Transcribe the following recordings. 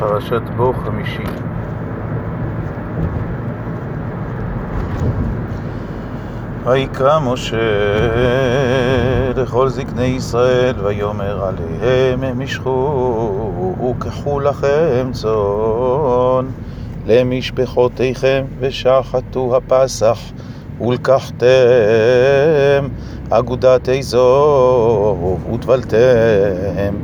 פרשת בו חמישי. ויקרא משה לכל זקני ישראל, ויאמר עליהם משכו וקחו לכם צאן למשפחותיכם, ושחטו הפסח, ולקחתם אגודת אזוב, וטבלתם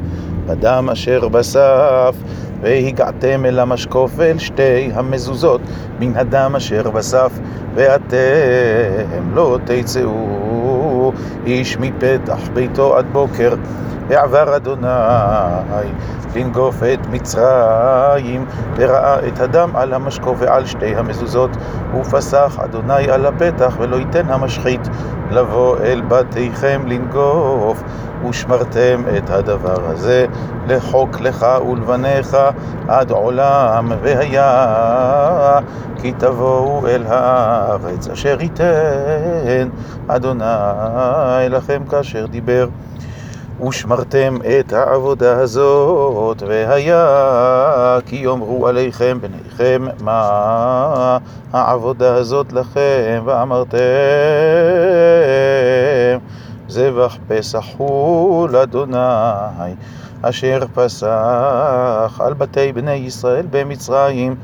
בדם אשר בסף, והגעתם אל המשקוף ואל שתי המזוזות מן הדם אשר בסף, ואתם לא תצאו. איש מפתח ביתו עד בוקר, ועבר אדוני לנגוף את מצרים, וראה את הדם על המשקוף ועל שתי המזוזות, ופסח אדוני על הפתח, ולא ייתן המשחית לבוא אל בתיכם לנגוף, ושמרתם את הדבר הזה לחוק לך ולבניך עד עולם, והיה כי תבואו אל הארץ אשר ייתן אדוני לכם כאשר דיבר. ושמרתם את העבודה הזאת, והיה כי יאמרו עליכם בניכם מה העבודה הזאת לכם, ואמרתם זבח פסח הוא לאדוני, אשר פסח על בתי בני ישראל במצרים.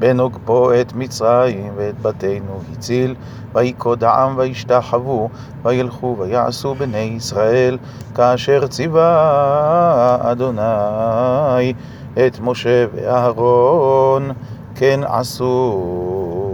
בנוגפו את מצרים ואת בתינו הציל, ויקוד העם וישתחוו, וילכו ויעשו בני ישראל, כאשר ציווה אדוני את משה ואהרון, כן עשו.